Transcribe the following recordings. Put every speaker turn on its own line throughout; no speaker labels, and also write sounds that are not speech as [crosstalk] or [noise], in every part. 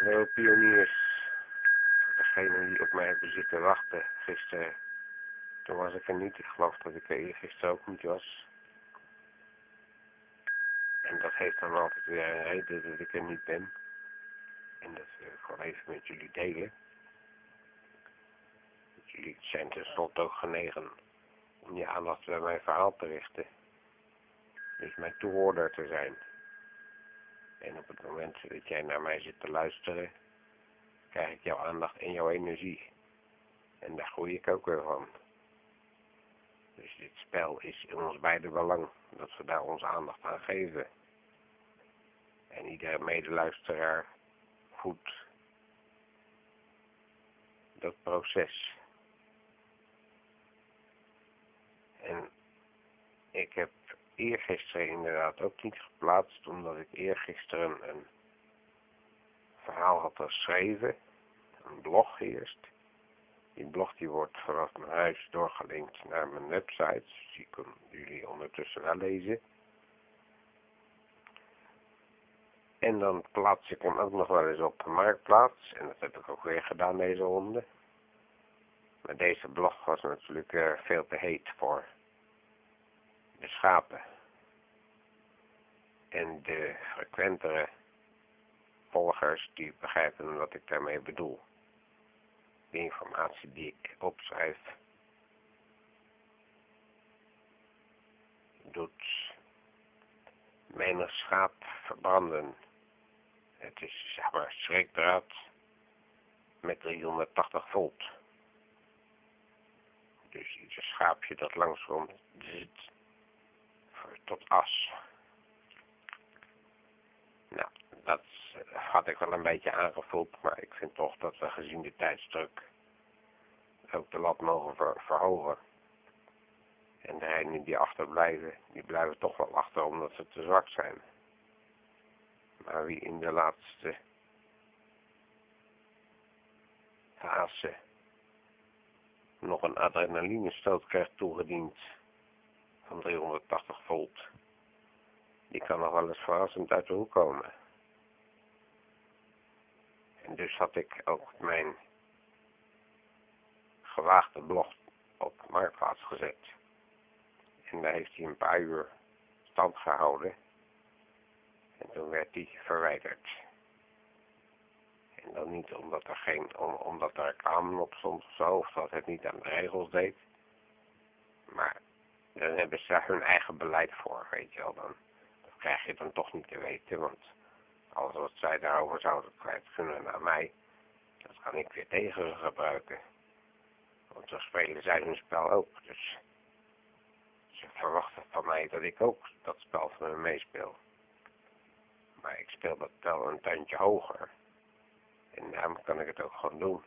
Hallo pioniers. Degene die op mij hebben zitten wachten gisteren. Toen was ik er niet. Ik geloof dat ik er gisteren ook niet was. En dat heeft dan altijd weer een reden dat ik er niet ben. En dat wil ik gewoon even met jullie delen. Jullie zijn tenslotte ook genegen om je aandacht bij mijn verhaal te richten. Dus mijn toehoorder te zijn. En op het moment dat jij naar mij zit te luisteren, krijg ik jouw aandacht en jouw energie. En daar groei ik ook weer van. Dus dit spel is in ons beide belang, dat we daar onze aandacht aan geven. En iedere medeluisteraar voedt dat proces. En ik heb eergisteren inderdaad ook niet geplaatst, omdat ik eergisteren een verhaal had geschreven, een blog eerst. Die blog die wordt vanaf mijn huis doorgelinkt naar mijn website, dus die kunnen jullie ondertussen wel lezen. En dan plaats ik hem ook nog wel eens op de marktplaats, en dat heb ik ook weer gedaan deze ronde. Maar deze blog was natuurlijk uh, veel te heet voor de schapen. En de frequentere volgers die begrijpen wat ik daarmee bedoel. De informatie die ik opschrijf doet menig schaap verbranden. Het is zeg maar schrikdraad met 380 volt. Dus ieder schaapje dat langs komt zit tot as. Nou, dat had ik wel een beetje aangevoeld, maar ik vind toch dat we gezien de tijdsdruk ook de lat mogen verhogen. En degenen die achterblijven, die blijven toch wel achter omdat ze te zwak zijn. Maar wie in de laatste fase nog een adrenalinestoot krijgt toegediend van 380 volt, die kan nog wel eens verrassend uit de hoek komen. En dus had ik ook mijn gewaagde blog op marktplaats gezet. En daar heeft hij een paar uur stand gehouden. En toen werd die verwijderd. En dan niet omdat er geen, om, omdat er reclame op stond of zo, of dat het niet aan de regels deed. Maar dan hebben ze hun eigen beleid voor, weet je wel. Dan, krijg je dan toch niet te weten, want alles wat zij daarover zouden kwijt kunnen naar mij, dat kan ik weer tegen gebruiken. Want zo spelen zij hun spel ook, dus ze verwachten van mij dat ik ook dat spel van hen meespeel. Maar ik speel dat spel een tandje hoger. En daarom kan ik het ook gewoon doen.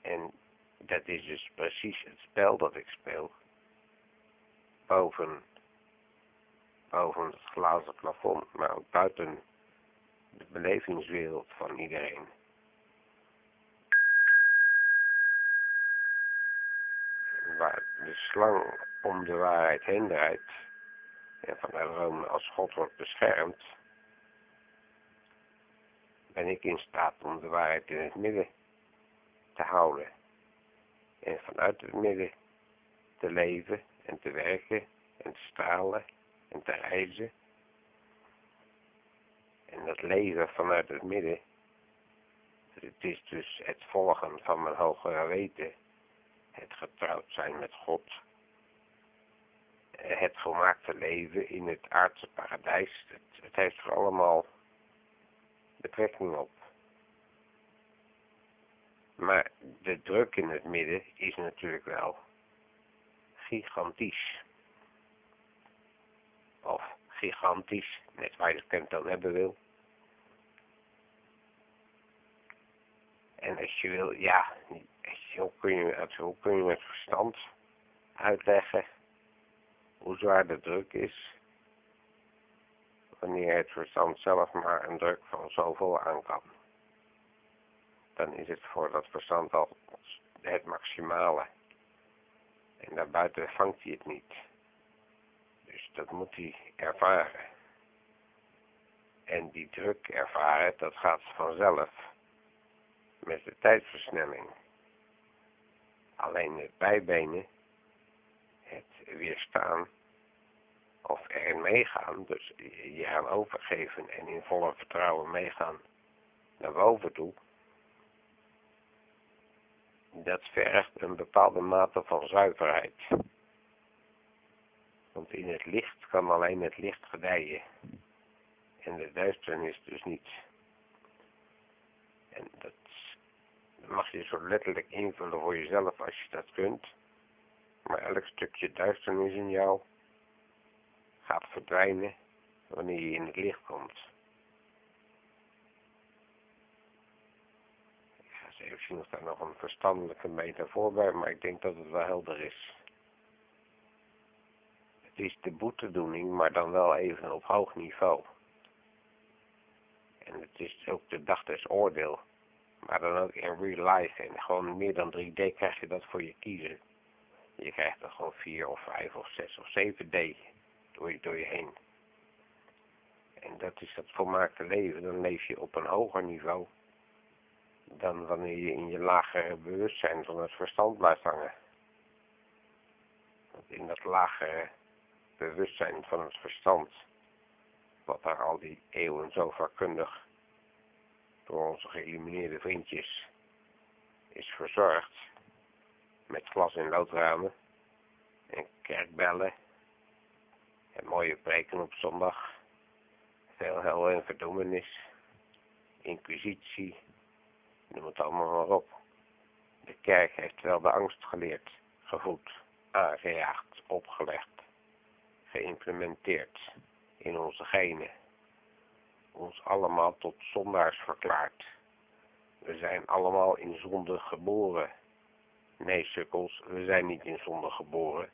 En dat is dus precies het spel dat ik speel. Boven, boven het glazen plafond, maar ook buiten de belevingswereld van iedereen. Waar de slang om de waarheid heen draait en vanuit Rome als God wordt beschermd, ben ik in staat om de waarheid in het midden te houden en vanuit het midden te leven en te werken en te stralen en te reizen. En dat leven vanuit het midden, het is dus het volgen van mijn hogere weten, het getrouwd zijn met God, het gemaakte leven in het aardse paradijs, het, het heeft er allemaal betrekking op. Maar de druk in het midden is natuurlijk wel gigantisch. Of gigantisch, net waar je het kunt dan hebben wil. En als je wil, ja, hoe kun je, hoe kun je met verstand uitleggen hoe zwaar de druk is, wanneer het verstand zelf maar een druk van zoveel aan kan dan is het voor dat verstand al het maximale. En daarbuiten vangt hij het niet. Dus dat moet hij ervaren. En die druk ervaren, dat gaat vanzelf. Met de tijdversnelling. Alleen het bijbenen, het weerstaan, of erin meegaan, dus je aan overgeven en in volle vertrouwen meegaan naar boven toe, dat vergt een bepaalde mate van zuiverheid. Want in het licht kan alleen het licht gedijen. En de duisternis dus niet. En dat mag je zo letterlijk invullen voor jezelf als je dat kunt. Maar elk stukje duisternis in jou gaat verdwijnen wanneer je in het licht komt. Ik zien of daar nog een verstandelijke metafoor bij, maar ik denk dat het wel helder is. Het is de boetedoening, maar dan wel even op hoog niveau. En het is ook de dag des oordeel. Maar dan ook in real life. En gewoon meer dan 3D krijg je dat voor je kiezen. Je krijgt er gewoon 4 of 5 of 6 of 7D door je, door je heen. En dat is het volmaakte leven. Dan leef je op een hoger niveau dan wanneer je in je lagere bewustzijn van het verstand blijft hangen. Want in dat lagere bewustzijn van het verstand, wat daar al die eeuwen zo vakkundig door onze geïllumineerde vriendjes is verzorgd, met glas- en loodramen en kerkbellen en mooie preken op zondag, veel hel en verdoemenis, inquisitie, noem het allemaal maar op. De kerk heeft wel de angst geleerd, gevoed, aangejaagd, opgelegd, geïmplementeerd in onze genen. Ons allemaal tot zondaars verklaard. We zijn allemaal in zonde geboren. Nee, sukkels, we zijn niet in zonde geboren.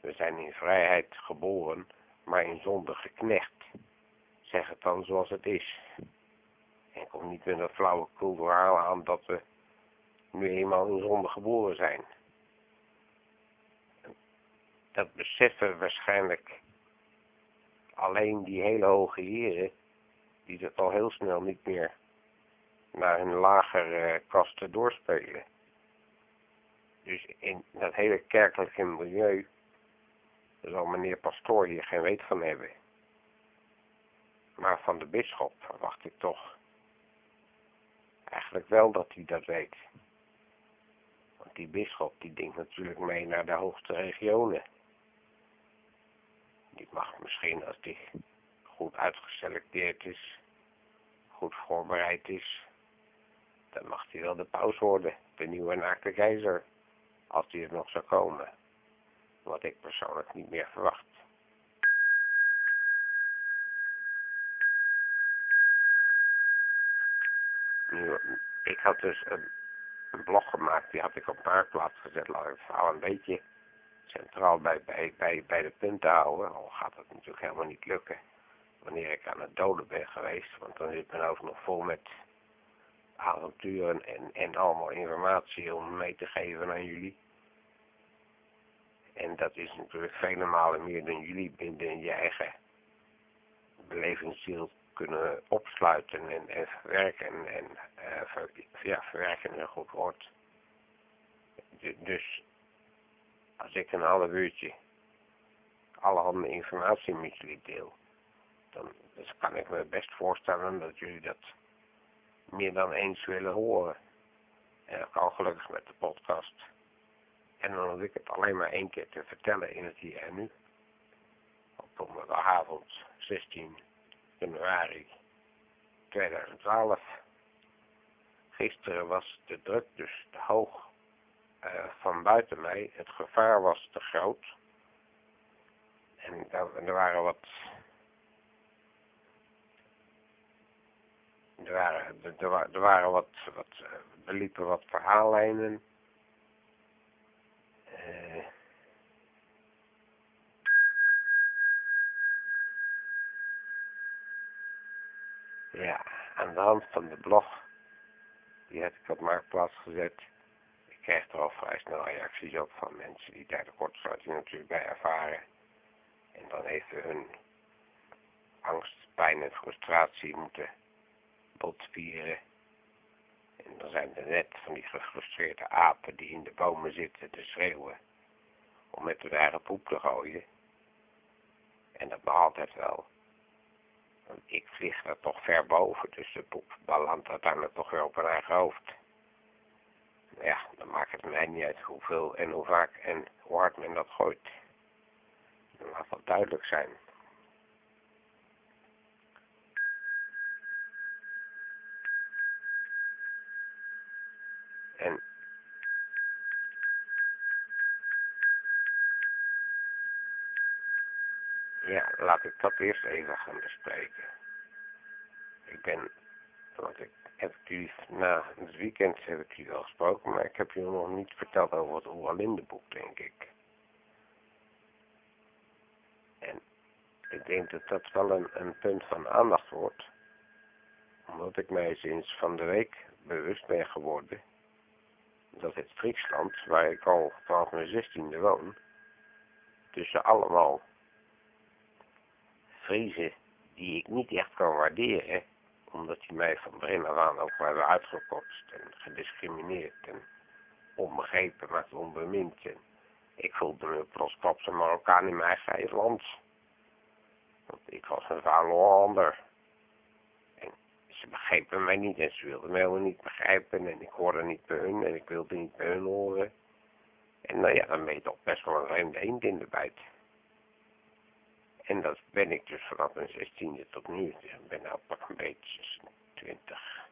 We zijn in vrijheid geboren, maar in zonde geknecht. Zeg het dan zoals het is. En kom niet met een flauwe verhaal aan dat we nu eenmaal in zonde geboren zijn. Dat beseffen waarschijnlijk alleen die hele hoge heren, die het al heel snel niet meer naar hun lagere kasten doorspelen. Dus in dat hele kerkelijke milieu zal meneer Pastoor hier geen weet van hebben. Maar van de bisschop verwacht ik toch eigenlijk wel dat hij dat weet. Want die bisschop die denkt natuurlijk mee naar de hoogste regionen. Die mag misschien als die goed uitgeselecteerd is, goed voorbereid is, dan mag hij wel de paus worden, de nieuwe naakte keizer, als die er nog zou komen. Wat ik persoonlijk niet meer verwacht. Nu, ik had dus een, blog gemaakt, die had ik op Marktplaats gezet, laat ik het verhaal een beetje centraal bij, bij, bij, bij de punten houden, al gaat het natuurlijk helemaal niet lukken wanneer ik aan het doden ben geweest, want dan zit mijn hoofd nog vol met avonturen en, en allemaal informatie om mee te geven aan jullie. En dat is natuurlijk vele malen meer dan jullie binnen je eigen belevingsziel kunnen opsluiten en, en verwerken. En ver, ja, verwerken een goed woord. Dus als ik een half uurtje allerhande informatie met jullie deel, dan dus kan ik me best voorstellen dat jullie dat meer dan eens willen horen. En dat kan gelukkig met de podcast. En dan hoef ik het alleen maar één keer te vertellen in het hier en nu. Op donderdagavond 16 januari 2012. Gisteren was de druk dus te hoog uh, van buiten mij. Het gevaar was te groot. En er waren wat... Er waren, er, waren wat, wat, er liepen wat verhaallijnen uh, ja, aan de hand van de blog, die heb ik op Marktplaats gezet. Ik krijg er al vrij snel reacties op van mensen die daar de kortsluiting natuurlijk bij ervaren. En dan even hun angst, pijn en frustratie moeten botvieren. En dan zijn er net van die gefrustreerde apen die in de bomen zitten te schreeuwen om met hun eigen poep te gooien. En dat mag altijd wel. Ik vlieg er toch ver boven, dus de poep belandt uiteindelijk toch weer op hun eigen hoofd. Ja, dan maakt het mij niet uit hoeveel en hoe vaak en hoe hard men dat gooit. Laat dat duidelijk zijn. En ja, laat ik dat eerst even gaan bespreken. Ik ben, want ik heb u na het weekend heb ik u al gesproken, maar ik heb u nog niet verteld over het Oeralinde boek, denk ik. En ik denk dat dat wel een, een punt van aandacht wordt, omdat ik mij sinds van de week bewust ben geworden dat het Friesland, waar ik al vanaf mijn zestiende woon, tussen allemaal Friese die ik niet echt kan waarderen, omdat die mij van begin af aan ook hebben uitgekotst en gediscrimineerd en onbegrepen, maar onbemind. En ik voelde me plots een Marokkaan in mijn eigen land. Want ik was een Hollander. En ze begrepen mij niet en ze wilden mij helemaal niet begrijpen en ik hoorde niet bij hun en ik wilde niet bij hun horen. En nou ja, dan ben je toch best wel een vreemde eend in de bijt. En dat ben ik dus vanaf mijn 16e tot nu. Ik ben nou pak een beetje 26,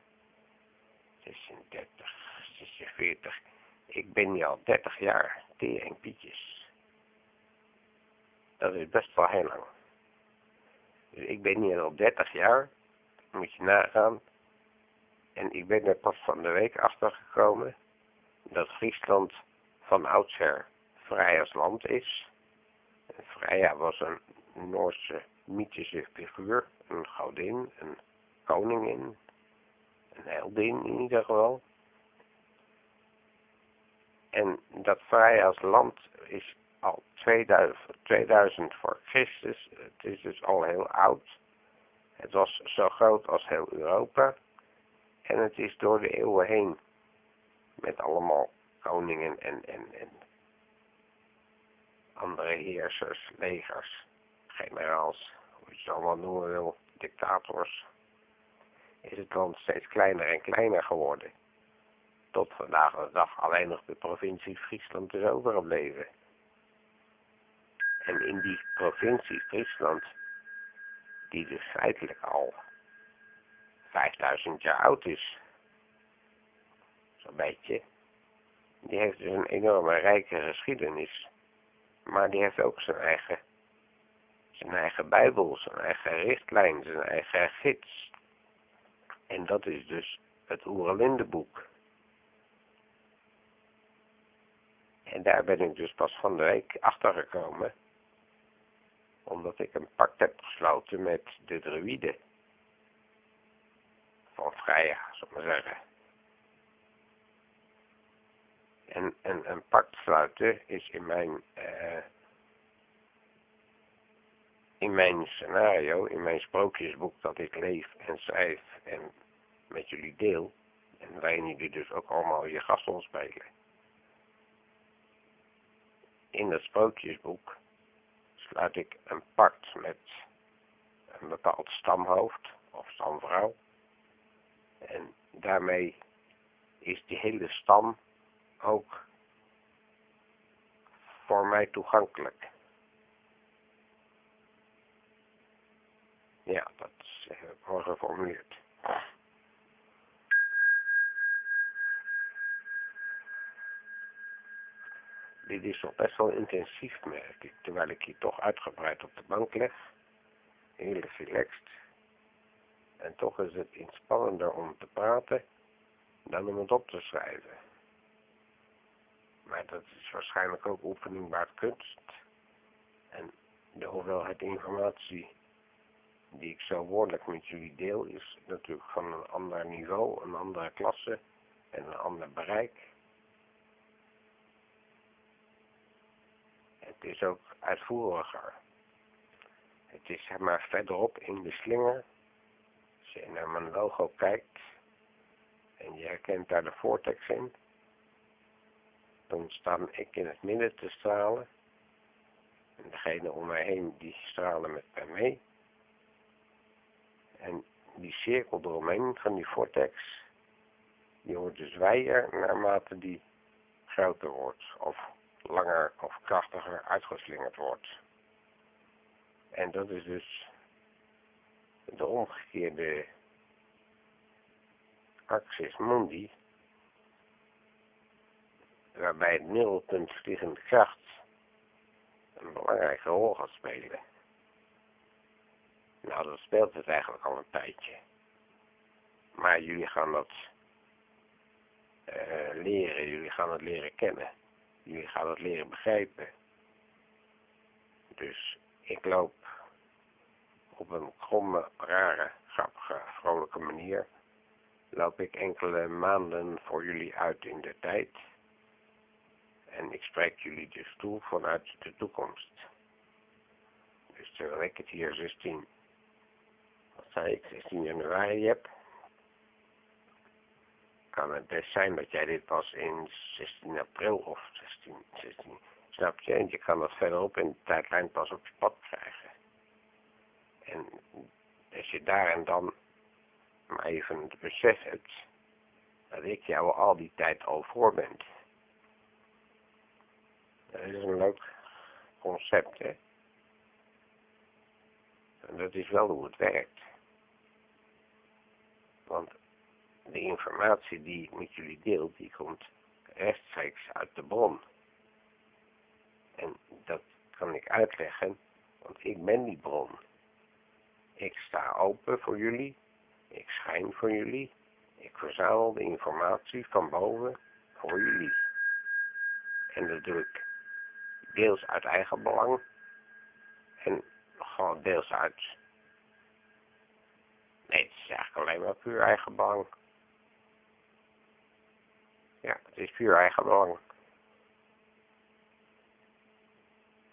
36, 46. Ik ben nu al 30 jaar en Pietjes. Dat is best wel heel lang. Dus ik ben hier al 30 jaar, moet je nagaan. En ik ben er pas van de week achter gekomen dat Friesland van oudsher vrij als land is. En was een Noorse mythische figuur, een godin, een koningin, een heldin in ieder geval. En dat als land is al 2000, 2000 voor Christus. Het is dus al heel oud. Het was zo groot als heel Europa. En het is door de eeuwen heen met allemaal koningen en, en, en andere heersers, legers, generaals, hoe je het allemaal noemen wil, dictators, is het land steeds kleiner en kleiner geworden. Tot vandaag de dag alleen nog de provincie Friesland is overgebleven. En in die provincie Friesland, die dus feitelijk al 5000 jaar oud is, zo'n beetje, die heeft dus een enorme rijke geschiedenis. Maar die heeft ook zijn eigen, zijn eigen bijbel, zijn eigen richtlijn, zijn eigen gids. En dat is dus het Oeralindeboek. En daar ben ik dus pas van de week achter gekomen. Omdat ik een pact heb gesloten met de druïden. Van Freya, zal ik maar zeggen. En, en een pact sluiten is in mijn, uh, in mijn scenario, in mijn sprookjesboek dat ik leef en schrijf en met jullie deel. En waarin jullie dus ook allemaal je gastel spelen. In het sprookjesboek sluit ik een pact met een bepaald stamhoofd of stamvrouw. En daarmee is die hele stam ook voor mij toegankelijk. Ja, dat mooi geformuleerd. Dit is nog best wel intensief, merk ik, terwijl ik hier toch uitgebreid op de bank leg. Heel relaxed. En toch is het inspannender om te praten dan om het op te schrijven. Maar dat is waarschijnlijk ook oefeningbaar kunst. En de hoeveelheid informatie die ik zo woordelijk met jullie deel is natuurlijk van een ander niveau, een andere klasse en een ander bereik. Het is ook uitvoeriger. Het is zeg maar verderop in de slinger. Als je naar mijn logo kijkt en je herkent daar de vortex in, dan sta ik in het midden te stralen. En degene om mij heen, die stralen met mij mee. En die cirkel eromheen van die vortex, die wordt dus wijer naarmate die groter wordt. Of langer of krachtiger uitgeslingerd wordt. En dat is dus de omgekeerde axis mundi, waarbij het middelpunt vliegende kracht een belangrijke rol gaat spelen. Nou, dat speelt het eigenlijk al een tijdje. Maar jullie gaan dat uh, leren, jullie gaan het leren kennen. Jullie gaan het leren begrijpen. Dus ik loop op een kromme, rare, grappige, vrolijke manier. Loop ik enkele maanden voor jullie uit in de tijd. En ik spreek jullie dus toe vanuit de toekomst. Dus terwijl ik het hier 16, zei ik, 16 januari heb, kan het best zijn dat jij dit pas in 16 april of 16, 16 snap je? En je kan dat verderop in de tijdlijn pas op je pad krijgen. En als je daar en dan maar even het besef hebt dat ik jou al die tijd al voor ben. Dat is een leuk concept, hè. En dat is wel hoe het werkt. Want de informatie die ik met jullie deel, die komt rechtstreeks uit de bron. En dat kan ik uitleggen, want ik ben die bron. Ik sta open voor jullie, ik schijn voor jullie, ik verzamel de informatie van boven voor jullie. En dat doe ik deels uit eigen belang en gewoon deels uit... Nee, het is eigenlijk alleen maar puur eigen belang. Ja, het is puur eigen belang.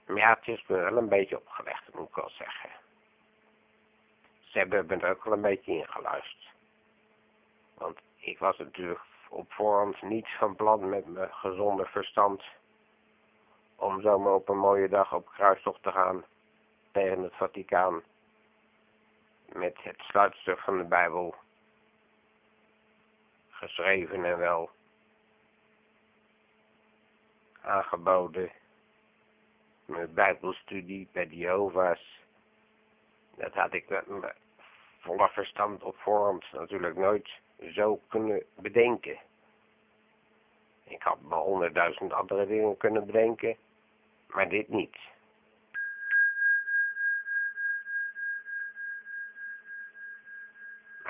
Maar ja, het is me wel een beetje opgelegd, moet ik wel zeggen. Ze hebben me ook wel een beetje ingeluisterd. Want ik was natuurlijk op voorhand niet van plan met mijn gezonde verstand om zomaar op een mooie dag op kruistocht te gaan tegen het Vaticaan met het sluitstuk van de Bijbel geschreven en wel aangeboden. Mijn bijbelstudie bij de Jehovah's. Dat had ik met volle verstand op voorhand natuurlijk nooit zo kunnen bedenken. Ik had me honderdduizend andere dingen kunnen bedenken, maar dit niet.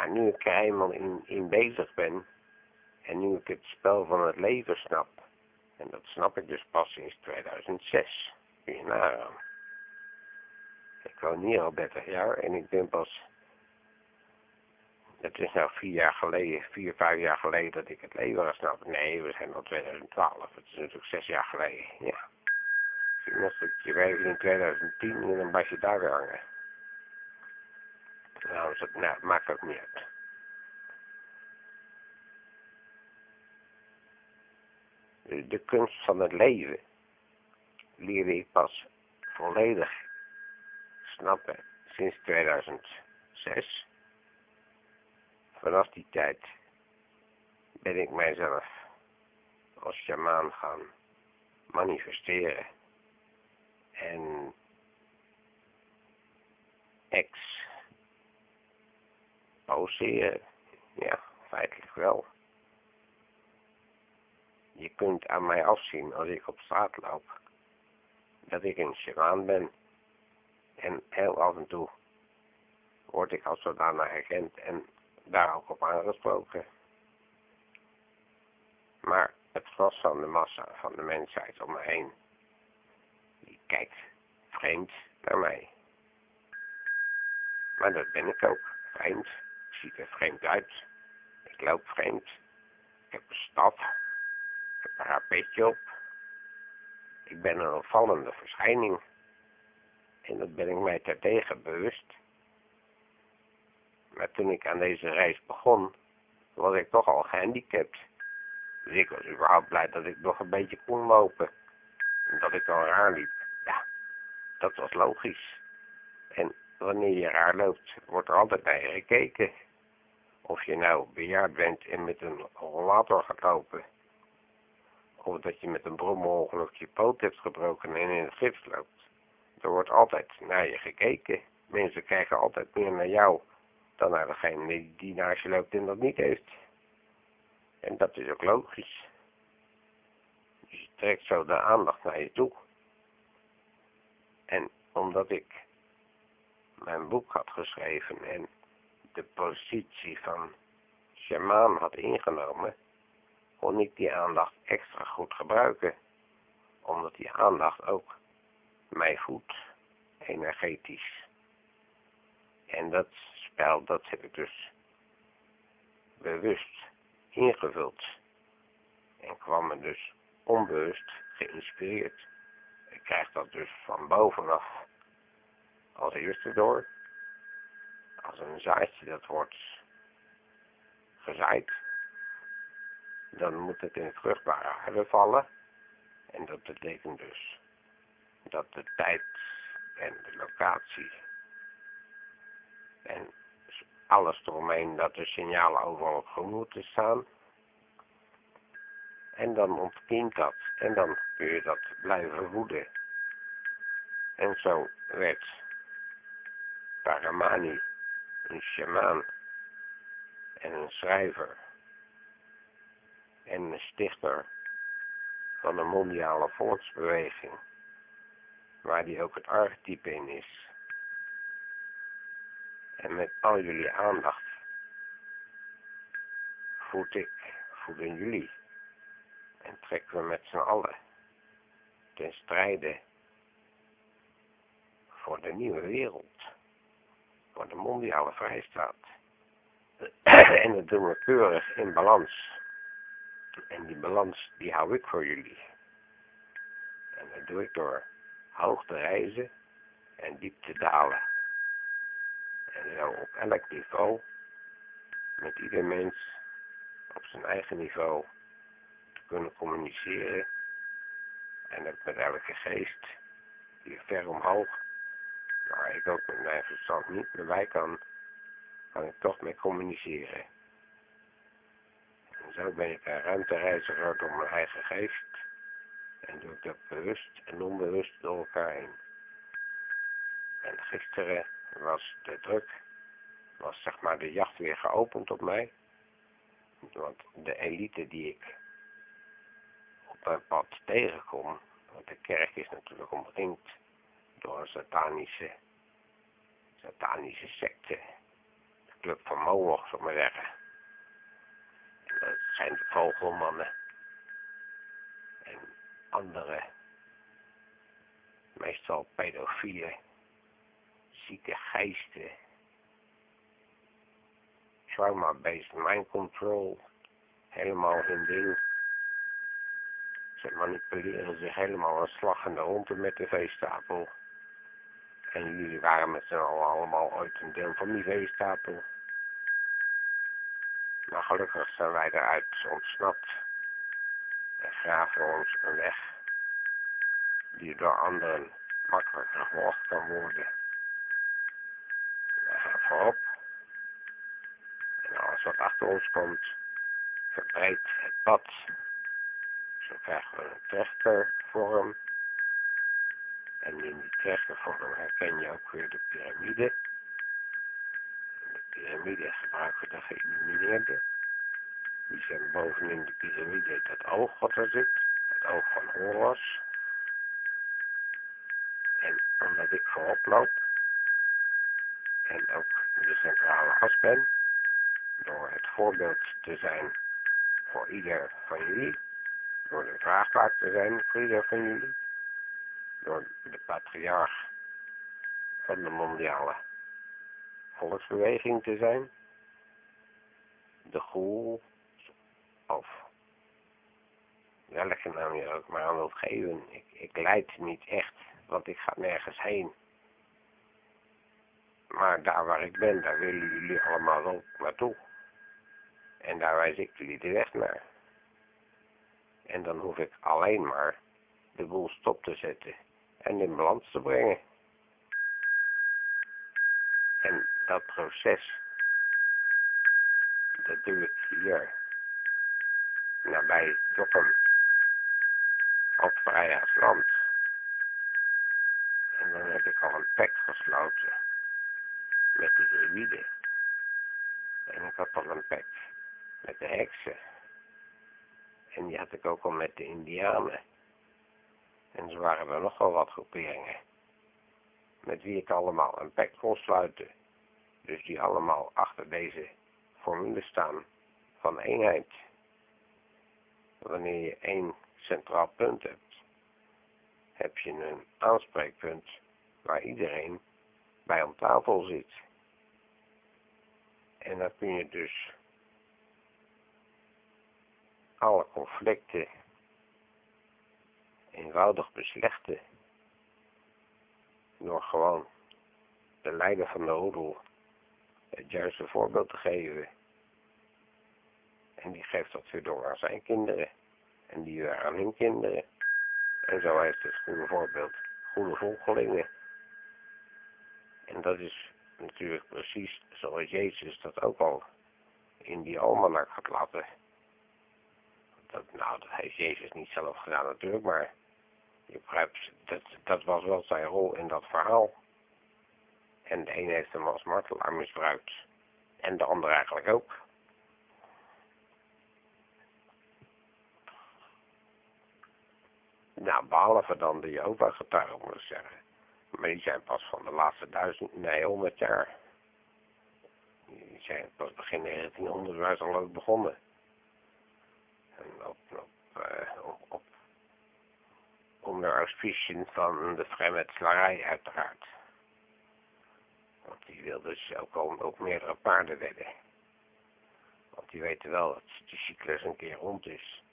Nu ik er eenmaal in, in bezig ben, en nu ik het spel van het leven snap, en dat snap ik dus pas sinds 2006. Kun je. Ik woon hier al 30 jaar en ik ben pas... Het is nou vier jaar geleden, vier, vijf jaar geleden dat ik het leven ga snappen. Nee, we zijn al 2012. Het is natuurlijk zes jaar geleden, ja. Ik moest het je in 2010 en dan was je daar weer hangen. Dat, nou, maakt ook niet uit. de kunst van het leven leerde ik pas volledig snappen sinds 2006. Vanaf die tijd ben ik mijzelf als shamaan gaan manifesteren en ex poseren. Ja, feitelijk wel. Je kunt aan mij afzien als ik op straat loop dat ik een shaman ben. En heel af en toe word ik als zodanig herkend en daar ook op aangesproken. Maar het gros van de massa van de mensheid om me heen, die kijkt vreemd naar mij. Maar dat ben ik ook, vreemd. Ik zie er vreemd uit. Ik loop vreemd. Ik heb een stad een parapetje op. Ik ben een opvallende verschijning. En dat ben ik mij terdege bewust. Maar toen ik aan deze reis begon, was ik toch al gehandicapt. Dus ik was überhaupt blij dat ik nog een beetje kon lopen. En dat ik al raar liep. Ja, dat was logisch. En wanneer je raar loopt, wordt er altijd naar je gekeken. Of je nou bejaard bent en met een rollator gaat lopen. Of dat je met een brommerongeluk je poot hebt gebroken en in het gips loopt. Er wordt altijd naar je gekeken. Mensen kijken altijd meer naar jou dan naar degene die naast je loopt en dat niet heeft. En dat is ook logisch. Dus je trekt zo de aandacht naar je toe. En omdat ik mijn boek had geschreven en de positie van shamaan had ingenomen, kon ik die aandacht extra goed gebruiken. Omdat die aandacht ook mij voedt, energetisch. En dat spel, dat heb ik dus bewust ingevuld. En kwam me dus onbewust geïnspireerd. Ik krijg dat dus van bovenaf als eerste door. Als een zaadje dat wordt gezaaid. Dan moet het in vruchtbare aarde vallen. En dat betekent dus dat de tijd en de locatie en alles eromheen dat de signalen overal groen moeten staan. En dan ontkiemt dat. En dan kun je dat blijven voeden. En zo werd Paramani een shamaan en een schrijver en een stichter van een mondiale volksbeweging, waar die ook het archetype in is. En met al jullie aandacht voed ik, voeden jullie en trekken we met z'n allen ten strijde voor de nieuwe wereld, voor de mondiale vrijstaat. [clears throat] en dat doen we keurig in balans. En die balans, die hou ik voor jullie. En dat doe ik door hoog te reizen en diep te dalen. En zo op elk niveau, met ieder mens op zijn eigen niveau, te kunnen communiceren. En ook met elke geest, die ver omhoog, waar ik ook met mijn verstand niet meer bij kan, kan ik toch mee communiceren. En zo ben ik een ruimtereiziger door mijn eigen geest. En doe ik dat bewust en onbewust door elkaar heen. En gisteren was de druk, was zeg maar de jacht weer geopend op mij. Want de elite die ik op mijn pad tegenkom, want de kerk is natuurlijk omringd door een satanische, satanische secte. De club van Moloch, zou ik maar zeggen. En dat zijn de vogelmannen. En andere, meestal pedofielen zieke geesten. Trauma-based mind control. Helemaal hun ding. Ze manipuleren zich helemaal een slag in de met de veestapel. En jullie waren met z'n allen allemaal ooit een deel van die veestapel. Maar gelukkig zijn wij eruit ontsnapt. En graven ons een weg die door anderen makkelijker gevolgd kan worden voorop. En alles wat achter ons komt, verbreidt het pad. Zo krijgen we een trechtervorm. En in die trechtervorm herken je ook weer de piramide. De piramide gebruiken de geïllumineerden. Die zijn bovenin de piramide het oog wat er zit. Het oog van Horus. En omdat ik voorop loop, en ook de centrale as ben, door het voorbeeld te zijn voor ieder van jullie, door de vraagbaar te zijn voor ieder van jullie, door de patriarch van de mondiale volksbeweging te zijn, de goel, of welke naam je ook maar aan wilt geven. Ik, ik leid niet echt, want ik ga nergens heen. Maar daar waar ik ben, daar willen jullie allemaal ook naartoe. En daar wijs ik jullie de weg naar. En dan hoef ik alleen maar de boel stop te zetten en in balans te brengen. En dat proces, dat doe ik hier, nabij Dokkum, op Vrijheidsland. En dan heb ik al een pact gesloten met de druïden. En ik had al een pact met de heksen. En die had ik ook al met de indianen. En zo waren er nogal wat groeperingen. Met wie ik allemaal een pact kon sluiten. Dus die allemaal achter deze formule staan van eenheid. Wanneer je één centraal punt hebt, heb je een aanspreekpunt waar iedereen bij om tafel zit. En dan kun je dus alle conflicten eenvoudig beslechten door gewoon de leider van de roedel het juiste voorbeeld te geven. En die geeft dat weer door aan zijn kinderen. En die weer aan hun kinderen. En zo heeft het goede voorbeeld goede volgelingen. En dat is natuurlijk precies zoals Jezus dat ook al in die almanak had laten. Dat, nou, dat heeft Jezus niet zelf gedaan natuurlijk, maar je begrijpt, dat, dat was wel zijn rol in dat verhaal. En de een heeft hem als martelaar misbruikt. En de ander eigenlijk ook. Nou, behalve dan de Jehovah-getuigen, moet ik zeggen. Maar die zijn pas van de laatste duizend, nee, honderd jaar. Die zijn pas begin 1900 waar ze al ook begonnen. En op, op, op onder auspiciën van de vrijmetselaarij uiteraard. Want die wil dus ook al meerdere paarden wedden. Want die weten wel dat de cyclus een keer rond is.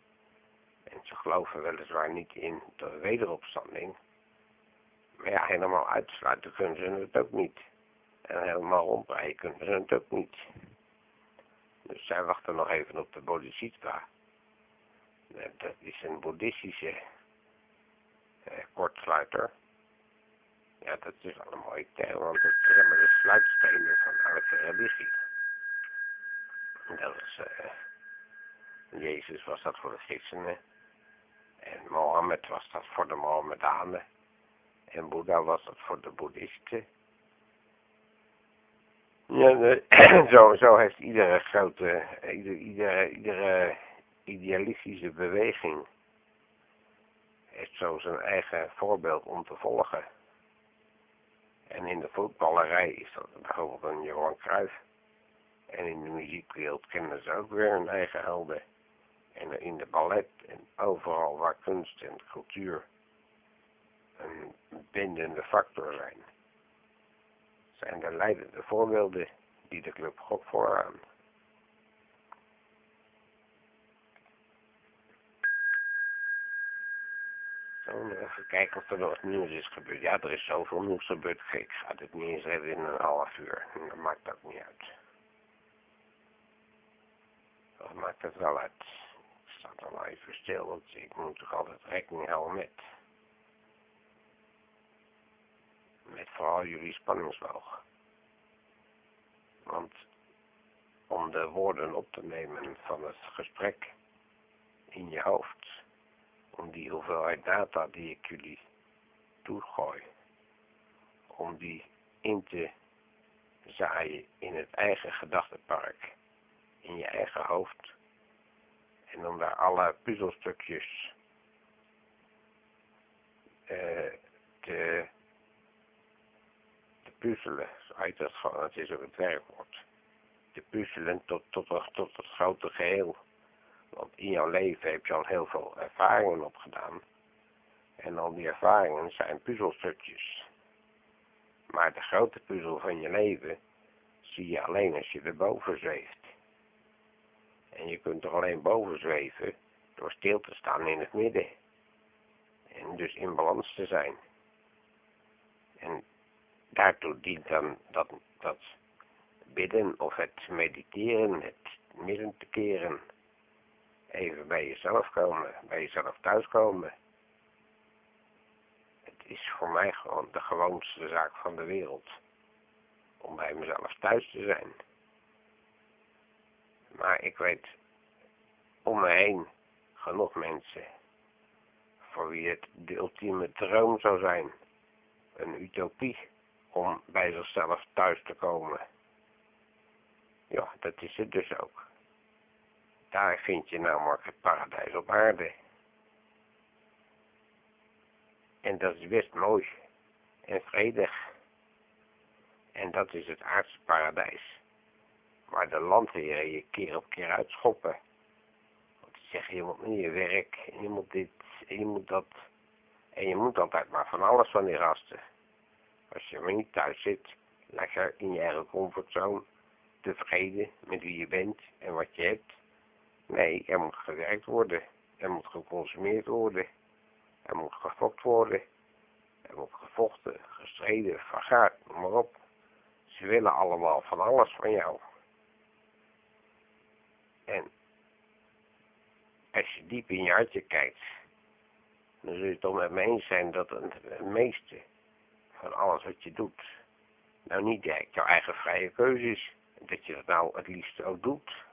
En ze geloven weliswaar niet in de wederopstanding. Maar ja, helemaal uitsluiten kunnen ze het ook niet. En helemaal rondbreien kunnen ze het ook niet. Dus zij wachten nog even op de Bodhisattva. Dat is een boeddhistische kortsluiter. Ja, dat is al een mooie term, want zijn maar de sluitstenen van elke religie. Dat is, uh, Jezus was dat voor de christenen. En Mohammed was dat voor de Mohammedanen. En Boeddha was dat voor de boeddhisten. Ja, [clears throat] zo, zo heeft iedere grote, iedere, iedere idealistische beweging heeft zo zijn eigen voorbeeld om te volgen. En in de voetballerij is dat bijvoorbeeld een Johan Cruijff. En in de muziekwereld kennen ze ook weer hun eigen helden. En in de ballet en overal waar kunst en cultuur een bindende factor zijn. Zijn de leidende voorbeelden die de club God vooraan. Zo, even kijken of er nog nieuws is gebeurd. Ja, er is zoveel nieuws gebeurd. Ik ga dit niet eens redden in een half uur. Dat maakt ook niet uit. Dat maakt het wel uit. Ik sta al even stil, want ik moet toch altijd rekening houden met. Met vooral jullie spanningsboog. Want om de woorden op te nemen van het gesprek in je hoofd om die hoeveelheid data die ik jullie toegooi, om die in te zaaien in het eigen gedachtenpark, in je eigen hoofd, en om daar alle puzzelstukjes uh, te, te puzzelen, heet dat het is ook het werkwoord, te puzzelen tot, tot, tot het grote geheel. Want in jouw leven heb je al heel veel ervaringen opgedaan. En al die ervaringen zijn puzzelstukjes. Maar de grote puzzel van je leven zie je alleen als je erboven zweeft. En je kunt er alleen boven zweven door stil te staan in het midden. En dus in balans te zijn. En daartoe dient dan dat dat bidden of het mediteren, het midden te keren. Even bij jezelf komen, bij jezelf thuiskomen. Het is voor mij gewoon de gewoonste zaak van de wereld. Om bij mezelf thuis te zijn. Maar ik weet om me heen genoeg mensen voor wie het de ultieme droom zou zijn. Een utopie om bij zichzelf thuis te komen. Ja, dat is het dus ook. Daar vind je namelijk het paradijs op aarde. En dat is best mooi en vredig. En dat is het aardse paradijs. Waar de landheren je keer op keer uitschoppen. Want die je moet niet je werk, en je moet dit, en je moet dat. En je moet altijd maar van alles van die rasten. Als je maar niet thuis zit, lekker in je eigen comfortzone, tevreden met wie je bent en wat je hebt. Nee, er moet gewerkt worden. Er moet geconsumeerd worden. Er moet gefokt worden. Er moet gevochten, gestreden, vergaard, noem maar op. Ze willen allemaal van alles van jou. En als je diep in je hartje kijkt, dan zul je het toch met me eens zijn dat het meeste van alles wat je doet, nou niet direct jouw eigen vrije keuze is. Dat je dat nou het liefst ook doet.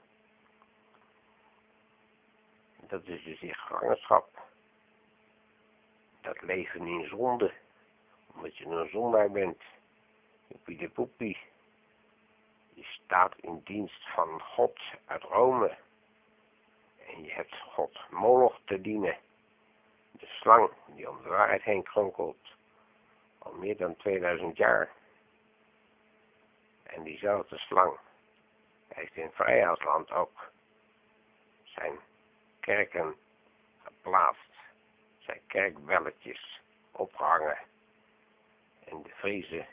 Dat is dus die gevangenschap. Dat leven in zonde. Omdat je een zondaar bent. Joepie de poepie. Je staat in dienst van God uit Rome. En je hebt God Moloch te dienen. De slang die om de waarheid heen kronkelt. Al meer dan 2000 jaar. En diezelfde slang heeft in Vrijheidsland ook zijn kerken geplaatst. Zijn kerkbelletjes opgehangen. En de Friese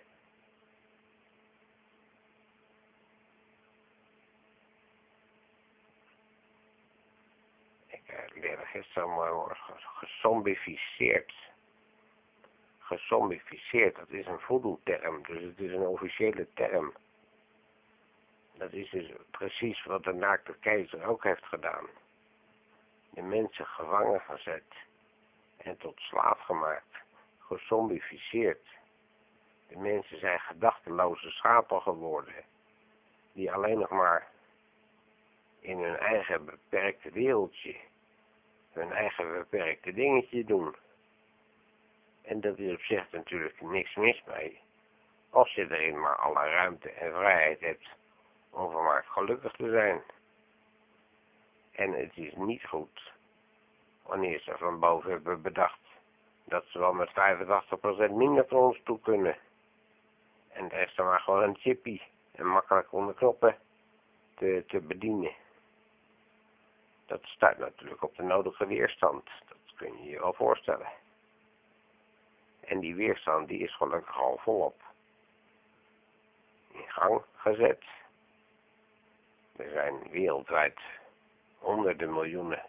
ik uh, leerde gisteren woord gesombificeerd. Gesombificeerd, dat is een voodoo-term, dus het is een officiële term. Dat is dus precies wat de naakte keizer ook heeft gedaan. De mensen gevangen gezet en tot slaaf gemaakt, gesombificeerd. De mensen zijn gedachteloze schapen geworden, die alleen nog maar in hun eigen beperkte wereldje, hun eigen beperkte dingetje doen. En dat is op zich natuurlijk niks mis mee, als je erin maar alle ruimte en vrijheid hebt om vermaakt gelukkig te zijn. En het is niet goed wanneer ze van boven hebben bedacht dat ze wel met 85% minder voor ons toe kunnen. En de dan maar gewoon een chippy en makkelijk onder knoppen te, te bedienen. Dat staat natuurlijk op de nodige weerstand. Dat kun je je wel voorstellen. En die weerstand die is gelukkig al volop in gang gezet. Er zijn wereldwijd honderden miljoenen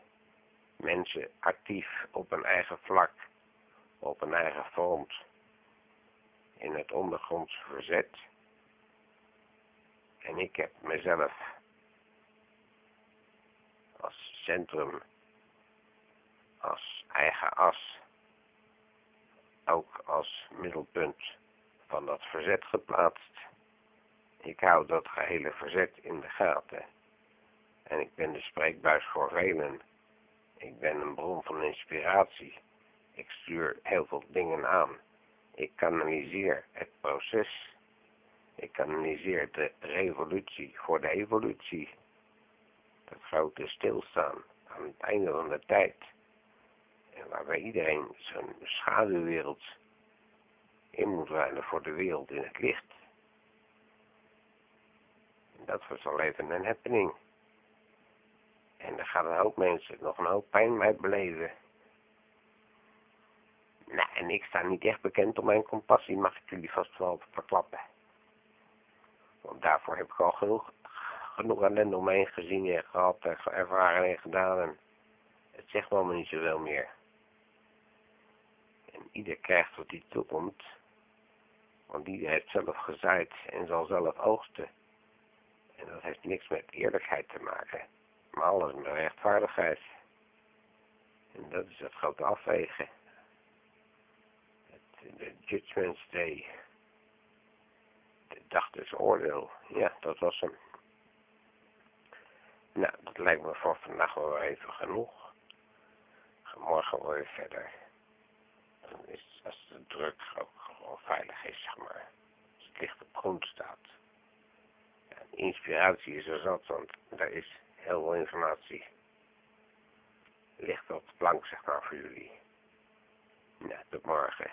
mensen actief op een eigen vlak, op een eigen front, in het ondergronds verzet. En ik heb mezelf als centrum, als eigen as, ook als middelpunt van dat verzet geplaatst. Ik hou dat gehele verzet in de gaten. En ik ben de spreekbuis voor velen. Ik ben een bron van inspiratie. Ik stuur heel veel dingen aan. Ik kanaliseer het proces. Ik kanaliseer de revolutie voor de evolutie. Het grote stilstaan aan het einde van de tijd. En waarbij iedereen zijn schaduwwereld in moet ruilen voor de wereld in het licht dat was al even een happening. En daar gaan een hoop mensen nog een hoop pijn mee beleven. Nou, en ik sta niet echt bekend om mijn compassie, mag ik jullie vast wel verklappen. Want daarvoor heb ik al genoeg, genoeg ellende omheen gezien en gehad en ervaren en gedaan. En het zegt me allemaal niet zoveel meer. En ieder krijgt wat hij toekomt. Want die heeft zelf gezaaid en zal zelf oogsten. En dat heeft niks met eerlijkheid te maken, maar alles met rechtvaardigheid. En dat is het grote afwegen. Het, de Judgment Day. De dag des oordeel. Ja, dat was hem. Nou, dat lijkt me voor vandaag wel even genoeg. Morgen weer verder. Dan is als de druk ook gewoon veilig is, zeg maar. Als het licht op groen staat. Inspiratie is er zat, want daar is heel veel informatie. Ligt op de plank, zeg maar, voor jullie. Nou, tot morgen.